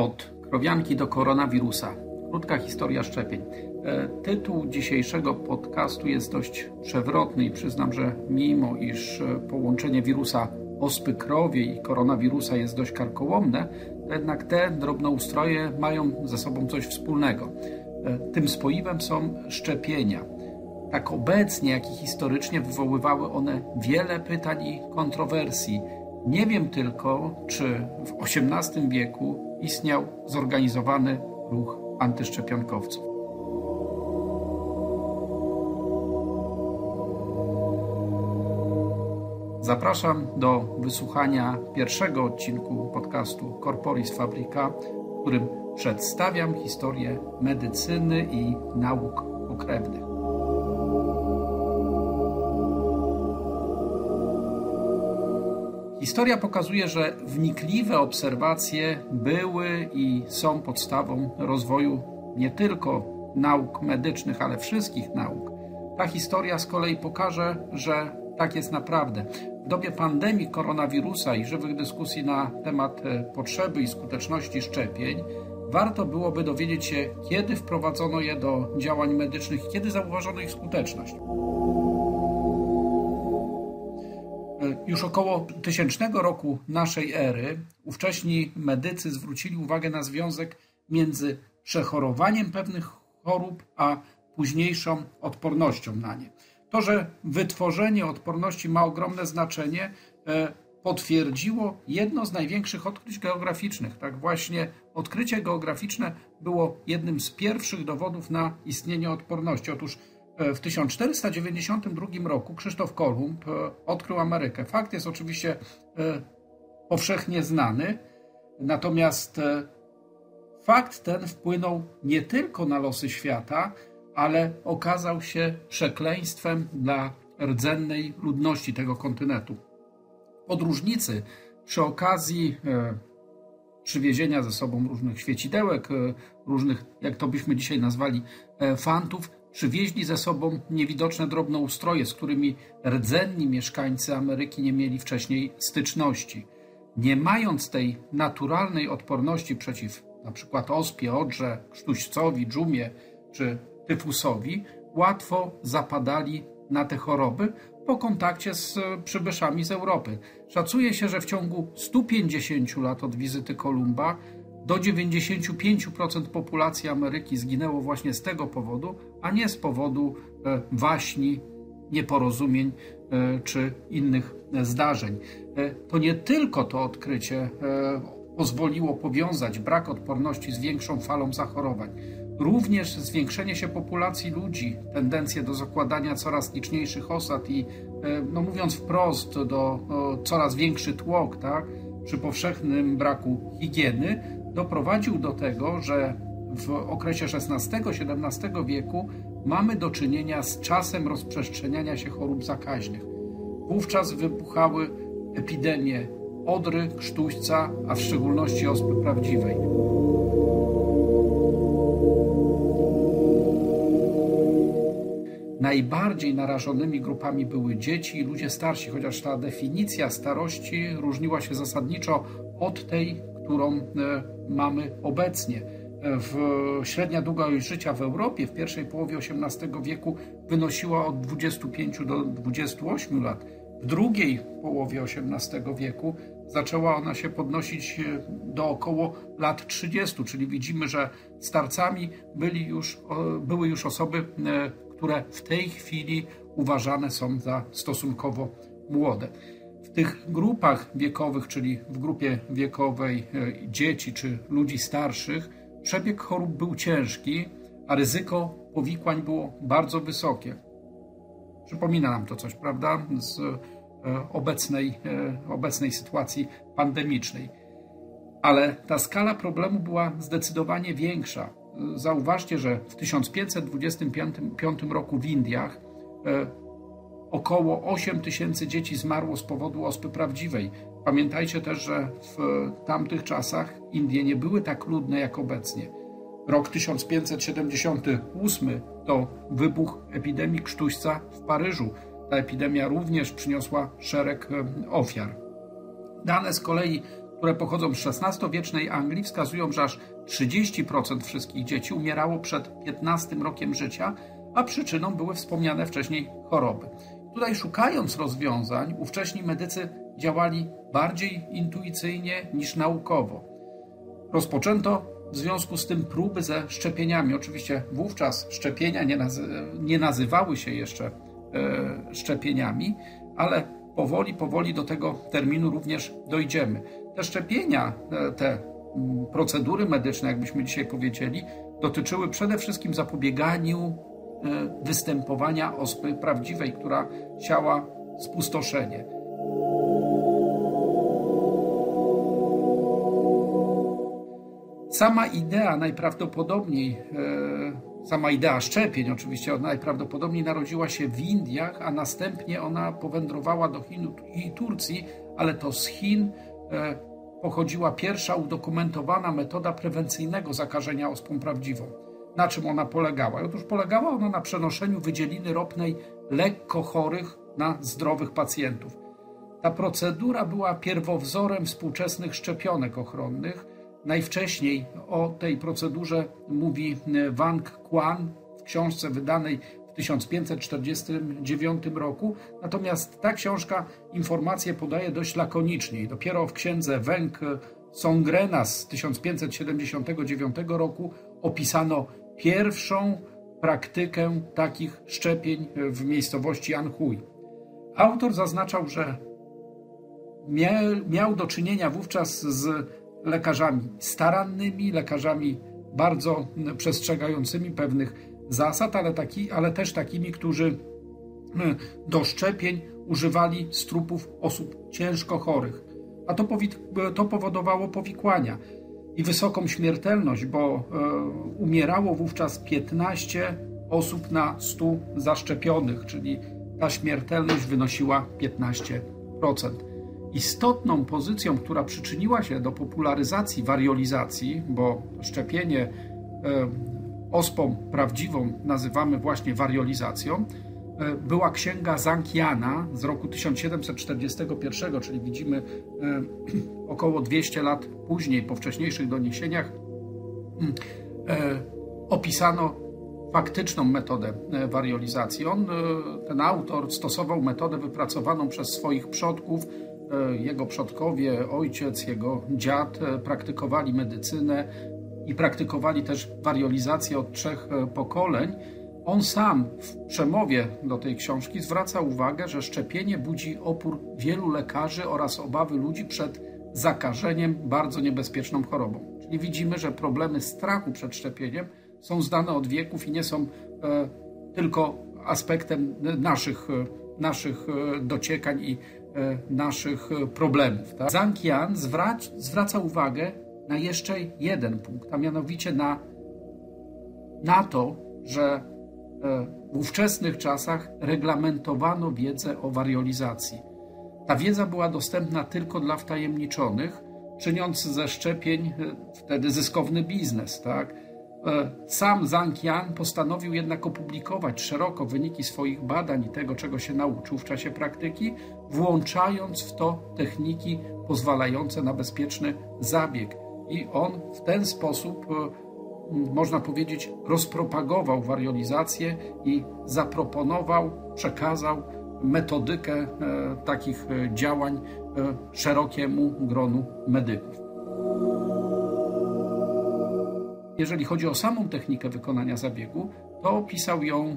Od krowianki do koronawirusa. Krótka historia szczepień. E, tytuł dzisiejszego podcastu jest dość przewrotny i przyznam, że mimo iż e, połączenie wirusa ospy krowiej i koronawirusa jest dość karkołomne, jednak te drobnoustroje mają ze sobą coś wspólnego. E, tym spoiwem są szczepienia. Tak obecnie, jak i historycznie wywoływały one wiele pytań i kontrowersji nie wiem tylko, czy w XVIII wieku istniał zorganizowany ruch antyszczepionkowców. Zapraszam do wysłuchania pierwszego odcinku podcastu Corporis Fabrica, w którym przedstawiam historię medycyny i nauk pokrewnych. Historia pokazuje, że wnikliwe obserwacje były i są podstawą rozwoju nie tylko nauk medycznych, ale wszystkich nauk. Ta historia z kolei pokaże, że tak jest naprawdę. W dobie pandemii koronawirusa i żywych dyskusji na temat e, potrzeby i skuteczności szczepień, warto byłoby dowiedzieć się, kiedy wprowadzono je do działań medycznych kiedy zauważono ich skuteczność. Już około tysięcznego roku naszej ery ówcześni medycy zwrócili uwagę na związek między przechorowaniem pewnych chorób, a późniejszą odpornością na nie. To, że wytworzenie odporności ma ogromne znaczenie, e, potwierdziło jedno z największych odkryć geograficznych. Tak właśnie odkrycie geograficzne było jednym z pierwszych dowodów na istnienie odporności. Otóż w 1492 roku Krzysztof Kolumb e, odkrył Amerykę. Fakt jest oczywiście e, powszechnie znany, natomiast fakt ten wpłynął nie tylko na losy świata, ale okazał się przekleństwem dla rdzennej ludności tego kontynentu. Podróżnicy przy okazji przywiezienia ze sobą różnych świecidełek, różnych, jak to byśmy dzisiaj nazwali, fantów, Przywieźli ze sobą niewidoczne drobnoustroje, z którymi rdzenni mieszkańcy Ameryki nie mieli wcześniej styczności. Nie mając tej naturalnej odporności przeciw np. ospie, odrze, krztuścowi, dżumie czy tyfusowi, łatwo zapadali na te choroby po kontakcie z przybyszami z Europy. Szacuje się, że w ciągu 150 lat od wizyty Kolumba do 95% populacji Ameryki zginęło właśnie z tego powodu, a nie z powodu e, waśni, nieporozumień e, czy innych zdarzeń. E, to nie tylko to odkrycie pozwoliło powiązać brak odporności z większą falą zachorowań. Również zwiększenie się populacji ludzi, tendencje do zakładania coraz liczniejszych osad i, no mówiąc wprost, do coraz większy tłok, tak, przy powszechnym braku higieny, doprowadził do tego, że w okresie XVI-XVII wieku mamy do czynienia z czasem rozprzestrzeniania się chorób zakaźnych. Wówczas wybuchały epidemie odry, krztuśca, a w szczególności ospy prawdziwej. Najbardziej narażonymi grupami były dzieci i ludzie starsi, chociaż ta definicja starości różniła się zasadniczo od tej, którą e, mamy obecnie. W średnia długość życia w Europie w pierwszej połowie XVIII wieku wynosiła od 25 do 28 lat. W drugiej połowie XVIII wieku zaczęła ona się podnosić do około lat 30, czyli widzimy, że starcami byli już, były już osoby, e, które w tej chwili uważane są za stosunkowo młode. W tych grupach wiekowych, czyli w grupie wiekowej e, dzieci czy ludzi starszych, przebieg chorób był ciężki, a ryzyko powikłań było bardzo wysokie. Przypomina nam to coś, prawda, z e, obecnej, e, obecnej sytuacji pandemicznej. Ale ta skala problemu była zdecydowanie większa. Zauważcie, że w 1525 roku w Indiach Około 8 tysięcy dzieci zmarło z powodu ospy prawdziwej. Pamiętajcie też, że w tamtych czasach Indie nie były tak ludne jak obecnie. Rok 1578 to wybuch epidemii krztuśca w Paryżu. Ta epidemia również przyniosła szereg ofiar. Dane z kolei które pochodzą z XVI-wiecznej Anglii, wskazują, że aż 30% wszystkich dzieci umierało przed 15 rokiem życia, a przyczyną były wspomniane wcześniej choroby. Tutaj szukając rozwiązań, ówcześni medycy działali bardziej intuicyjnie niż naukowo. Rozpoczęto w związku z tym próby ze szczepieniami. Oczywiście wówczas szczepienia nie, nazy nie nazywały się jeszcze e, szczepieniami, ale powoli, powoli do tego terminu również dojdziemy. Te szczepienia, e, te procedury medyczne, jakbyśmy dzisiaj powiedzieli, dotyczyły przede wszystkim zapobieganiu występowania ospy prawdziwej, która siała spustoszenie. Sama idea najprawdopodobniej, e, sama idea szczepień oczywiście najprawdopodobniej narodziła się w Indiach, a następnie ona powędrowała do Chin i Turcji, ale to z Chin e, pochodziła pierwsza udokumentowana metoda prewencyjnego zakażenia ospą prawdziwą. Na czym ona polegała? Otóż polegała ona na przenoszeniu wydzieliny ropnej lekko chorych na zdrowych pacjentów. Ta procedura była pierwowzorem współczesnych szczepionek ochronnych, Najwcześniej o tej procedurze mówi Wang Quan w książce wydanej w 1549 roku, natomiast ta książka informacje podaje dość lakonicznie. Dopiero w księdze Weng Songrena z 1579 roku opisano pierwszą praktykę takich szczepień w miejscowości Anhui. Autor zaznaczał, że miał do czynienia wówczas z lekarzami starannymi, lekarzami bardzo przestrzegającymi pewnych zasad, ale, taki, ale też takimi, którzy do szczepień używali strupów osób ciężko chorych. A to, to powodowało powikłania i wysoką śmiertelność, bo e, umierało wówczas 15 osób na 100 zaszczepionych, czyli ta śmiertelność wynosiła 15%. Istotną pozycją, która przyczyniła się do popularyzacji wariolizacji, bo szczepienie e, ospą prawdziwą nazywamy właśnie wariolizacją, była księga Zankiana z roku 1741, czyli widzimy e, około 200 lat później, po wcześniejszych doniesieniach, mm, opisano faktyczną metodę wariolizacji. On, ten autor, stosował metodę wypracowaną przez swoich przodków E, jego przodkowie, ojciec, jego dziad e, praktykowali medycynę i praktykowali też wariolizację od trzech e, pokoleń. On sam w przemowie do tej książki zwraca uwagę, że szczepienie budzi opór wielu lekarzy oraz obawy ludzi przed zakażeniem bardzo niebezpieczną chorobą. Czyli widzimy, że problemy strachu przed szczepieniem są znane od wieków i nie są tylko aspektem naszych, naszych dociekań i E, naszych e, problemów. Tak? Zhang Yan zwraca uwagę na jeszcze jeden punkt, a mianowicie na, na to, że e, w ówczesnych czasach reglamentowano wiedzę o wariolizacji. Ta wiedza była dostępna tylko dla wtajemniczonych, czyniąc ze szczepień wtedy zyskowny biznes. Tak? E, sam Zhang Yan postanowił jednak opublikować szeroko wyniki swoich badań i tego, czego się nauczył w czasie praktyki, włączając w to techniki pozwalające na bezpieczny zabieg. I on w ten sposób, e, można powiedzieć, rozpropagował wariolizację i zaproponował, przekazał metodykę e, takich działań szerokiemu gronu medyków. Jeżeli chodzi o samą technikę wykonania zabiegu, to opisał ją e,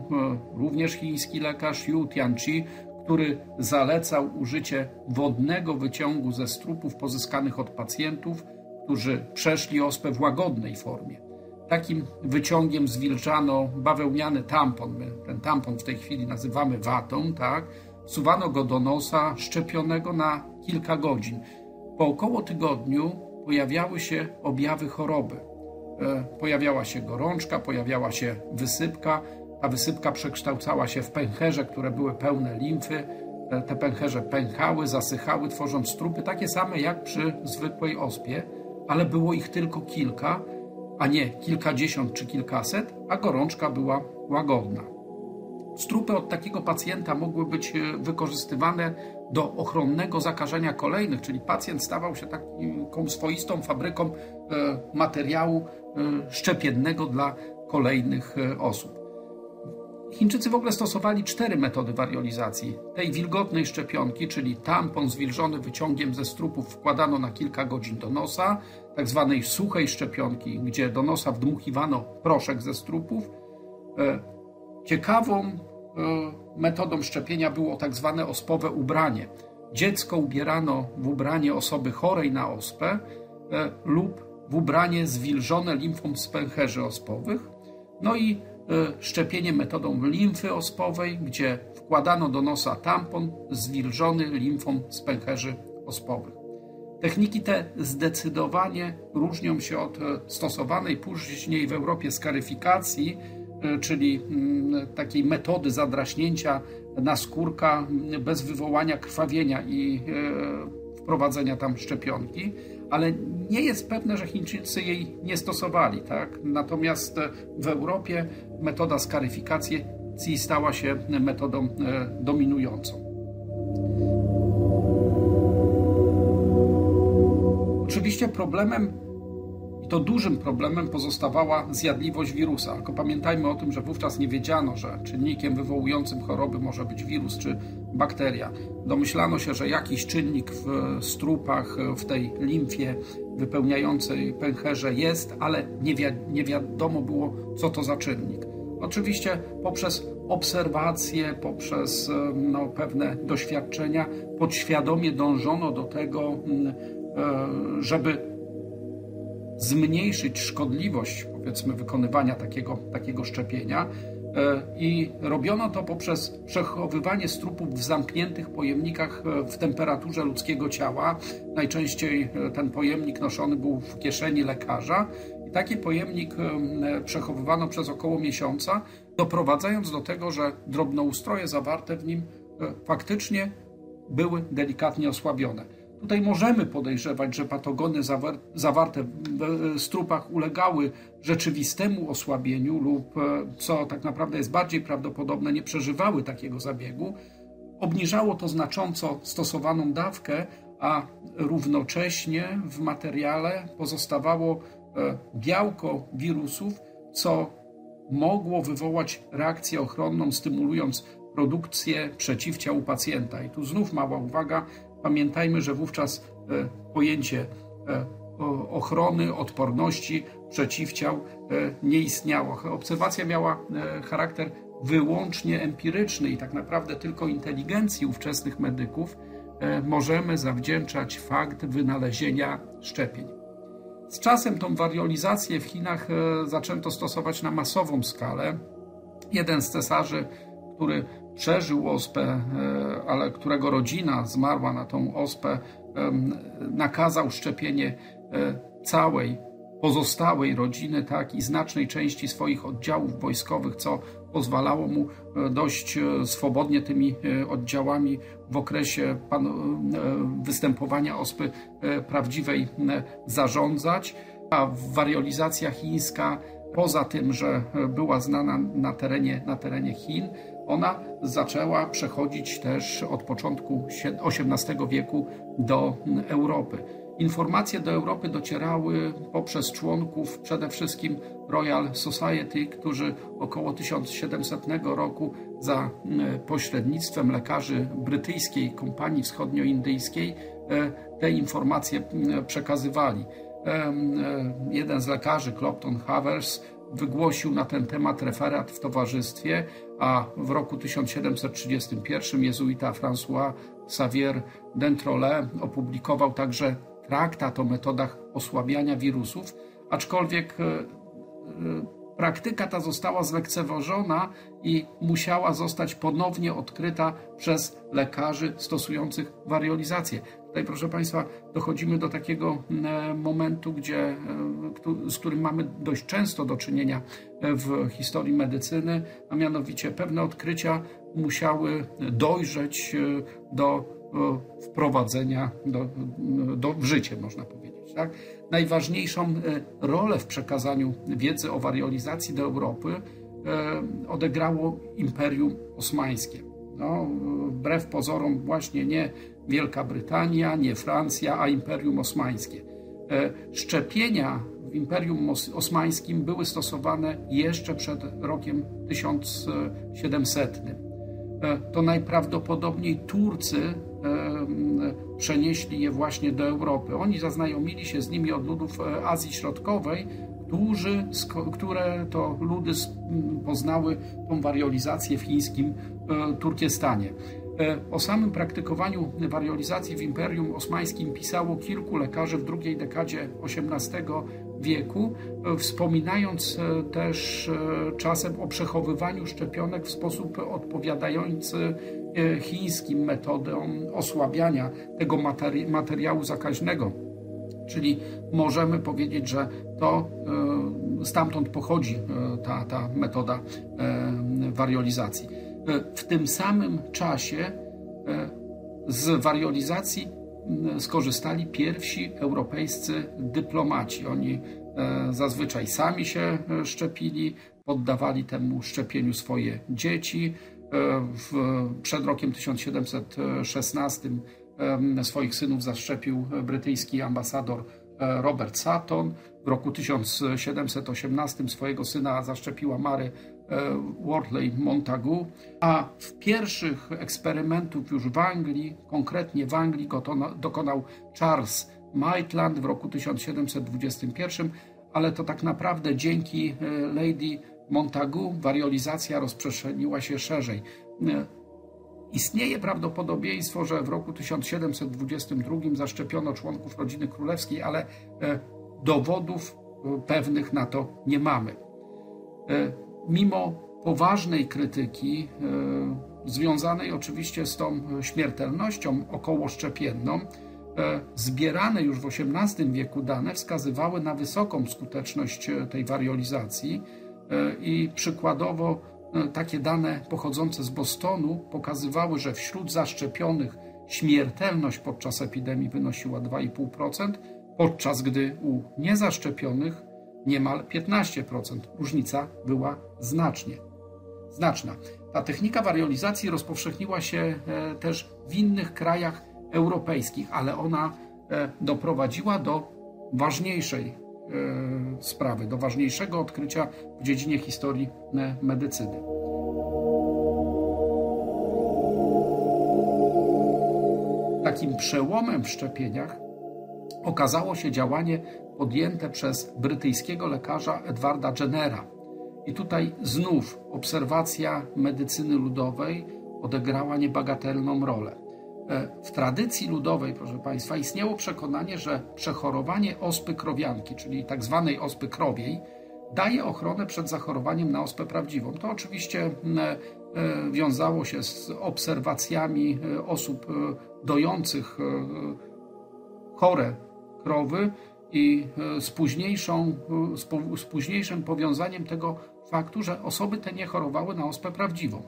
również chiński lekarz Yu Tianqi, który zalecał użycie wodnego wyciągu ze strupów pozyskanych od pacjentów, którzy przeszli ospę w łagodnej formie. Takim wyciągiem zwilżano bawełniany tampon. My ten tampon w tej chwili nazywamy watą, tak? Wsuwano go do nosa szczepionego na kilka godzin. Po około tygodniu pojawiały się objawy choroby. E, pojawiała się gorączka, pojawiała się wysypka. Ta wysypka przekształcała się w pęcherze, które były pełne limfy. E, te pęcherze pękały, zasychały, tworząc strupy takie same jak przy zwykłej ospie, ale było ich tylko kilka, a nie kilkadziesiąt czy kilkaset, a gorączka była łagodna. Strupy od takiego pacjenta mogły być e, wykorzystywane do ochronnego zakażenia kolejnych, czyli pacjent stawał się taką swoistą fabryką materiału szczepiennego dla kolejnych osób. Chińczycy w ogóle stosowali cztery metody wariolizacji. Tej wilgotnej szczepionki, czyli tampon zwilżony wyciągiem ze strupów wkładano na kilka godzin do nosa, tak zwanej suchej szczepionki, gdzie do nosa wdmuchiwano proszek ze strupów. E, ciekawą e, metodą szczepienia było tak zwane ospowe ubranie. Dziecko ubierano w ubranie osoby chorej na ospę e, lub w ubranie zwilżone limfą z pęcherzy ospowych. No i szczepienie metodą limfy ospowej, gdzie wkładano do nosa tampon zwilżony limfą z pęcherzy ospowych. Techniki te zdecydowanie różnią się od y, stosowanej później w Europie skaryfikacji, y, czyli mm, takiej metody zadraśnięcia naskórka bez wywołania krwawienia i wprowadzenia tam szczepionki ale nie jest pewne, że Chińczycy jej nie stosowali. Tak? Natomiast w Europie metoda skaryfikacji stała się metodą e, dominującą. Oczywiście problemem i to dużym problemem pozostawała zjadliwość wirusa. Tylko pamiętajmy o tym, że wówczas nie wiedziano, że czynnikiem wywołującym choroby może być wirus czy bakteria. Domyślano się, że jakiś czynnik w strupach, w tej limfie wypełniającej pęcherze jest, ale nie, wi nie wiadomo było, co to za czynnik. Oczywiście poprzez obserwacje, poprzez no, pewne doświadczenia podświadomie dążono do tego, mm, e, żeby zmniejszyć szkodliwość, powiedzmy, wykonywania takiego, takiego szczepienia. E, I robiono to poprzez przechowywanie strupów w zamkniętych pojemnikach e, w temperaturze ludzkiego ciała. Najczęściej e, ten pojemnik noszony był w kieszeni lekarza. I taki pojemnik przechowywano przez około miesiąca, doprowadzając do tego, że drobnoustroje zawarte w nim faktycznie były delikatnie osłabione. Tutaj możemy podejrzewać, że patogony zawarte w strupach ulegały rzeczywistemu osłabieniu lub, e, co tak naprawdę jest bardziej prawdopodobne, nie przeżywały takiego zabiegu. Obniżało to znacząco stosowaną dawkę, a równocześnie w materiale pozostawało e, białko wirusów, co mogło wywołać reakcję ochronną, stymulując produkcję przeciwciał u pacjenta. I tu znów mała uwaga, Pamiętajmy, że wówczas e, pojęcie e, ochrony, odporności, przeciwciał e, nie istniało. Obserwacja miała charakter wyłącznie empiryczny i tak naprawdę tylko inteligencji ówczesnych medyków możemy zawdzięczać fakt wynalezienia szczepień. Z czasem tą wariolizację w Chinach zaczęto stosować na masową skalę. Jeden z cesarzy, który przeżył ospę, e, ale którego rodzina zmarła na tą ospę, nakazał szczepienie e, całej pozostałej rodziny, tak i znacznej części swoich oddziałów wojskowych, co pozwalało mu e, dość swobodnie tymi oddziałami w okresie występowania ospy prawdziwej zarządzać. A wariolizacja chińska, poza tym, że była znana na terenie, na terenie Chin, ona zaczęła przechodzić też od początku XVIII wieku do Europy. Informacje do Europy docierały poprzez członków przede wszystkim Royal Society, którzy około 1700 roku za pośrednictwem lekarzy brytyjskiej kompanii wschodnioindyjskiej e, te informacje przekazywali. E, jeden z lekarzy, Clopton Havers, wygłosił na ten temat referat w towarzystwie, a w roku 1731 jezuita François Xavier d'Entrole opublikował także traktat o metodach osłabiania wirusów, aczkolwiek e, e, praktyka ta została zlekceważona i musiała zostać ponownie odkryta przez lekarzy stosujących wariolizację. Tutaj, proszę Państwa, dochodzimy do takiego e, momentu, gdzie, e, z którym mamy dość często do czynienia e, w historii medycyny, a mianowicie pewne odkrycia musiały dojrzeć do wprowadzenia do, do, w życie, można powiedzieć. Tak? Najważniejszą rolę w przekazaniu wiedzy o wariolizacji do Europy odegrało Imperium Osmańskie. No, wbrew pozorom właśnie nie Wielka Brytania, nie Francja, a Imperium Osmańskie. Szczepienia w Imperium Osmańskim były stosowane jeszcze przed rokiem 1700. To najprawdopodobniej Turcy przenieśli je właśnie do Europy. Oni zaznajomili się z nimi od ludów e, Azji Środkowej, którzy, które to ludy poznały tą wariolizację w chińskim e, Turkestanie. E, o samym praktykowaniu wariolizacji w Imperium Osmańskim pisało kilku lekarzy w drugiej dekadzie XVIII wieku, wspominając też czasem o przechowywaniu szczepionek w sposób odpowiadający E, chińskim metodą osłabiania tego materi materiału zakaźnego. Czyli możemy powiedzieć, że to e, stamtąd pochodzi e, ta, ta metoda wariolizacji. W tym samym czasie z wariolizacji skorzystali pierwsi europejscy dyplomaci. Oni zazwyczaj sami się szczepili, poddawali temu szczepieniu swoje dzieci, w, przed rokiem 1716 swoich synów zaszczepił brytyjski ambasador e, Robert Sutton. W roku 1718 swojego syna zaszczepiła Mary e, Wortley Montagu, a w pierwszych eksperymentów już w Anglii, konkretnie w Anglii, dokonał Charles Maitland w roku 1721, ale to tak naprawdę dzięki e, Lady Montagu wariolizacja rozprzestrzeniła się szerzej. Istnieje prawdopodobieństwo, że w roku 1722 zaszczepiono członków rodziny królewskiej, ale e, dowodów e, pewnych na to nie mamy. E, mimo poważnej krytyki, związanej oczywiście z tą śmiertelnością okołoszczepienną, zbierane już w XVIII wieku dane wskazywały na wysoką skuteczność tej wariolizacji i przykładowo e, takie dane pochodzące z Bostonu pokazywały, że wśród zaszczepionych śmiertelność podczas epidemii wynosiła 2,5%, podczas gdy u niezaszczepionych niemal 15%. Różnica była znacznie znaczna. Ta technika wariolizacji rozpowszechniła się e, też w innych krajach europejskich, ale ona doprowadziła do ważniejszej E, sprawy, do ważniejszego odkrycia w dziedzinie historii e, medycyny. Takim przełomem w szczepieniach okazało się działanie podjęte przez brytyjskiego lekarza Edwarda Jennera. I tutaj znów obserwacja medycyny ludowej odegrała niebagatelną rolę. E, w tradycji ludowej, proszę Państwa, istniało przekonanie, że przechorowanie ospy krowianki, czyli tak zwanej ospy krowiej, daje ochronę przed zachorowaniem na ospę prawdziwą. To oczywiście e, wiązało się z obserwacjami e, osób dojących chore krowy i z, późniejszą, z późniejszym powiązaniem tego faktu, że osoby te nie chorowały na ospę prawdziwą.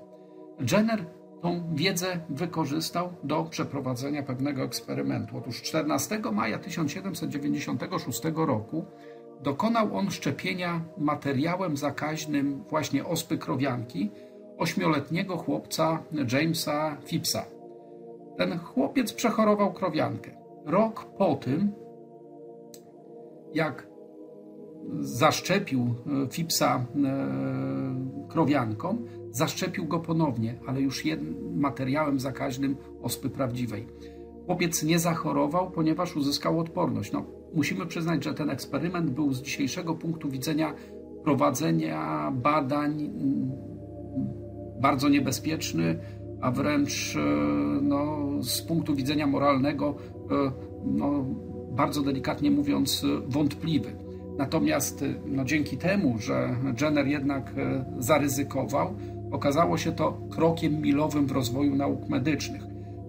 Jenner tą wiedzę wykorzystał do przeprowadzenia pewnego eksperymentu. Otóż 14 maja 1796 roku dokonał on szczepienia materiałem zakaźnym właśnie ospy krowianki ośmioletniego chłopca Jamesa Phippsa. Ten chłopiec przechorował krowiankę. Rok po tym, jak zaszczepił Phippsa e, krowianką, Zaszczepił go ponownie, ale już jednym materiałem zakaźnym ospy prawdziwej. Chłopiec nie zachorował, ponieważ uzyskał odporność. No, musimy przyznać, że ten eksperyment był z dzisiejszego punktu widzenia prowadzenia badań mm, bardzo niebezpieczny, a wręcz e, no, z punktu widzenia moralnego, e, no, bardzo delikatnie mówiąc, wątpliwy. Natomiast no, dzięki temu, że Jenner jednak e, zaryzykował, Okazało się to krokiem milowym w rozwoju nauk medycznych.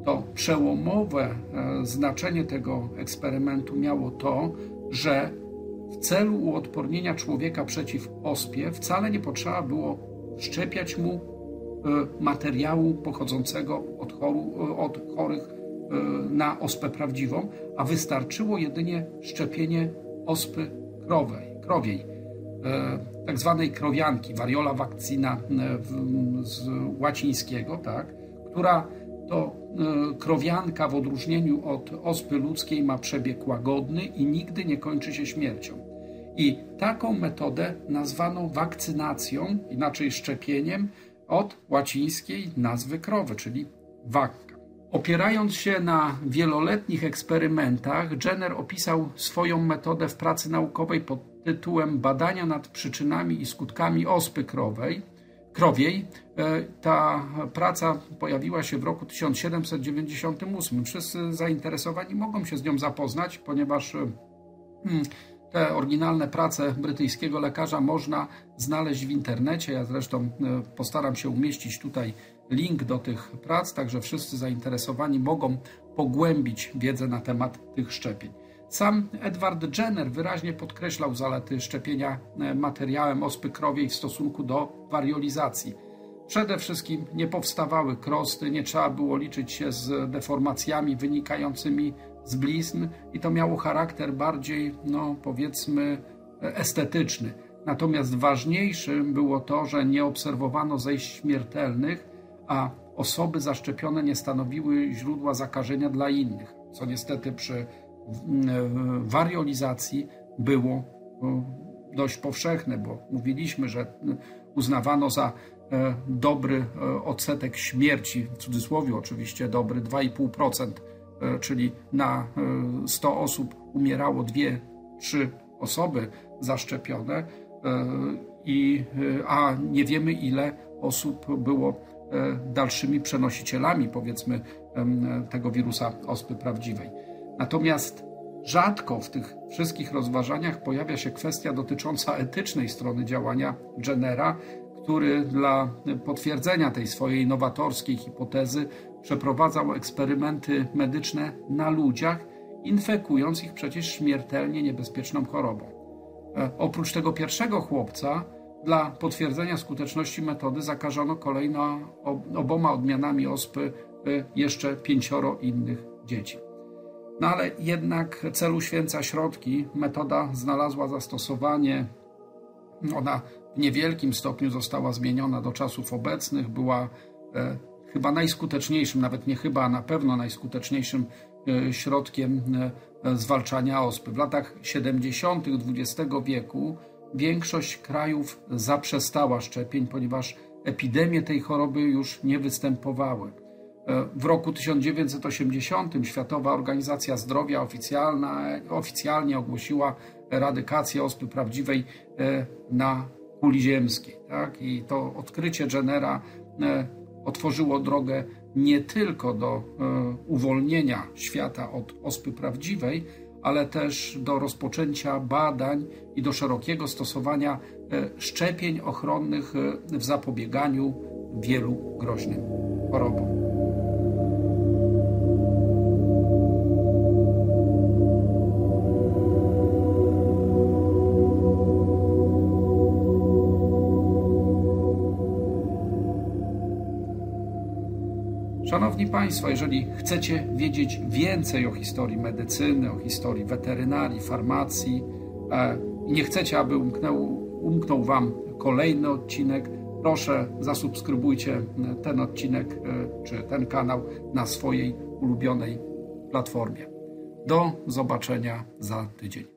To przełomowe e, znaczenie tego eksperymentu miało to, że w celu uodpornienia człowieka przeciw ospie wcale nie potrzeba było szczepiać mu e, materiału pochodzącego od, choru, e, od chorych na ospę prawdziwą, a wystarczyło jedynie szczepienie ospy krowej, krowiej tak zwanej krowianki, variola vaccina z łacińskiego, tak, która to krowianka w odróżnieniu od ospy ludzkiej ma przebieg łagodny i nigdy nie kończy się śmiercią. I taką metodę nazwano wakcynacją, inaczej szczepieniem, od łacińskiej nazwy krowy, czyli wakka. Opierając się na wieloletnich eksperymentach, Jenner opisał swoją metodę w pracy naukowej pod tytułem Badania nad przyczynami i skutkami ospy krowej, krowiej. E, ta praca pojawiła się w roku 1798. Wszyscy zainteresowani mogą się z nią zapoznać, ponieważ e, hmm, te oryginalne prace brytyjskiego lekarza można znaleźć w internecie. Ja zresztą e, postaram się umieścić tutaj link do tych prac, także wszyscy zainteresowani mogą pogłębić wiedzę na temat tych szczepień. Sam Edward Jenner wyraźnie podkreślał zalety szczepienia e, materiałem ospy krowiej w stosunku do wariolizacji. Przede wszystkim nie powstawały krosty, nie trzeba było liczyć się z deformacjami wynikającymi z blizn i to miało charakter bardziej, no powiedzmy, estetyczny. Natomiast ważniejszym było to, że nie obserwowano zejść śmiertelnych, a osoby zaszczepione nie stanowiły źródła zakażenia dla innych, co niestety przy wariolizacji było dość powszechne, bo mówiliśmy, że uznawano za e, dobry e, odsetek śmierci, w cudzysłowie oczywiście dobry, 2,5%, e, czyli na 100 osób umierało 2-3 osoby zaszczepione, i, a nie wiemy ile osób było dalszymi przenosicielami, powiedzmy, tego wirusa ospy prawdziwej. Natomiast rzadko w tych wszystkich rozważaniach pojawia się kwestia dotycząca etycznej strony działania Jennera, który dla potwierdzenia tej swojej nowatorskiej hipotezy przeprowadzał eksperymenty medyczne na ludziach, infekując ich przecież śmiertelnie niebezpieczną chorobą. E, oprócz tego pierwszego chłopca, dla potwierdzenia skuteczności metody zakażono kolejno oboma odmianami ospy e, jeszcze pięcioro innych dzieci. No ale jednak celu święca środki metoda znalazła zastosowanie. Ona w niewielkim stopniu została zmieniona do czasów obecnych, była e, chyba najskuteczniejszym, nawet nie chyba, a na pewno najskuteczniejszym e, środkiem e, zwalczania ospy. W latach 70. XX wieku większość krajów zaprzestała szczepień, ponieważ epidemie tej choroby już nie występowały. W roku 1980 Światowa Organizacja Zdrowia oficjalnie ogłosiła eradykację ospy prawdziwej e, na kuli ziemskiej. Tak? I to odkrycie Jennera e, otworzyło drogę nie tylko do e, uwolnienia świata od ospy prawdziwej, ale też do rozpoczęcia badań i do szerokiego stosowania szczepień ochronnych w zapobieganiu wielu groźnym chorobom. Szanowni Państwo, jeżeli chcecie wiedzieć więcej o historii medycyny, o historii weterynarii, farmacji e, i nie chcecie, aby umknął, umknął Wam kolejny odcinek, proszę zasubskrybujcie ten odcinek e, czy ten kanał na swojej ulubionej platformie. Do zobaczenia za tydzień.